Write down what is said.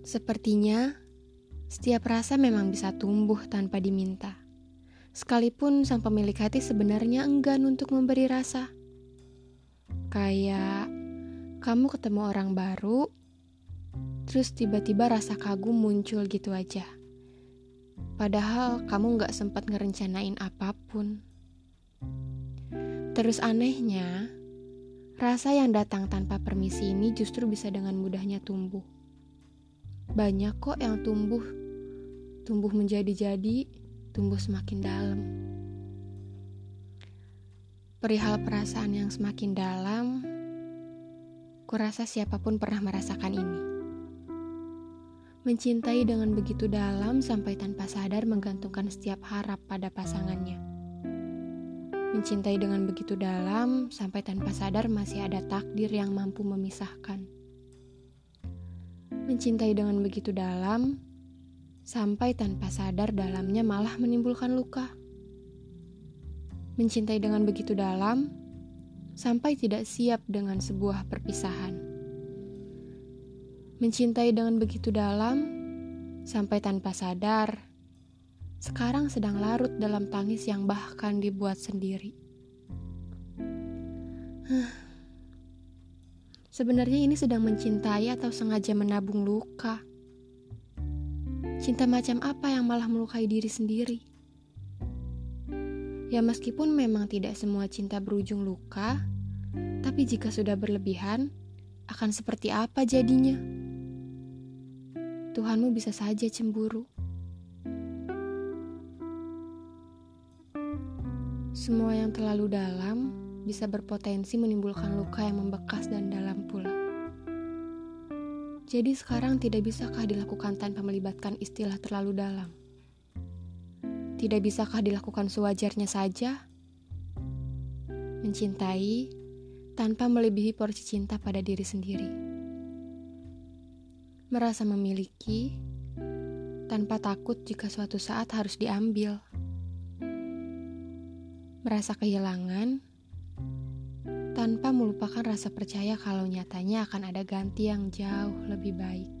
Sepertinya setiap rasa memang bisa tumbuh tanpa diminta. Sekalipun sang pemilik hati sebenarnya enggan untuk memberi rasa. Kayak kamu ketemu orang baru, terus tiba-tiba rasa kagum muncul gitu aja. Padahal kamu gak sempat ngerencanain apa pun. Terus anehnya, rasa yang datang tanpa permisi ini justru bisa dengan mudahnya tumbuh. Banyak kok yang tumbuh, tumbuh menjadi-jadi, tumbuh semakin dalam. Perihal perasaan yang semakin dalam, kurasa siapa pun pernah merasakan ini. Mencintai dengan begitu dalam sampai tanpa sadar menggantungkan setiap harap pada pasangannya Mencintai dengan begitu dalam sampai tanpa sadar masih ada takdir yang mampu memisahkan. Mencintai dengan begitu dalam sampai tanpa sadar dalamnya malah menimbulkan luka. Mencintai dengan begitu dalam sampai tidak siap dengan sebuah perpisahan. Mencintai dengan begitu dalam sampai tanpa sadar sekarang sedang larut dalam tangis yang bahkan dibuat sendiri. Sebenarnya ini sedang mencintai atau sengaja menabung luka. Cinta macam apa yang malah melukai diri sendiri? Ya meskipun memang tidak semua cinta berujung luka, tapi jika sudah berlebihan, akan seperti apa jadinya? Tuhanmu bisa saja cemburu. Semua yang terlalu dalam bisa berpotensi menimbulkan luka yang membekas dan dalam pula. Jadi sekarang tidak bisakah dilakukan tanpa melibatkan istilah terlalu dalam? Tidak bisakah dilakukan sewajarnya saja? Mencintai tanpa melebihi porsi cinta pada diri sendiri. Merasa memiliki tanpa takut jika suatu saat harus diambil merasa kehilangan tanpa melupakan rasa percaya kalau nyatanya akan ada ganti yang jauh lebih baik.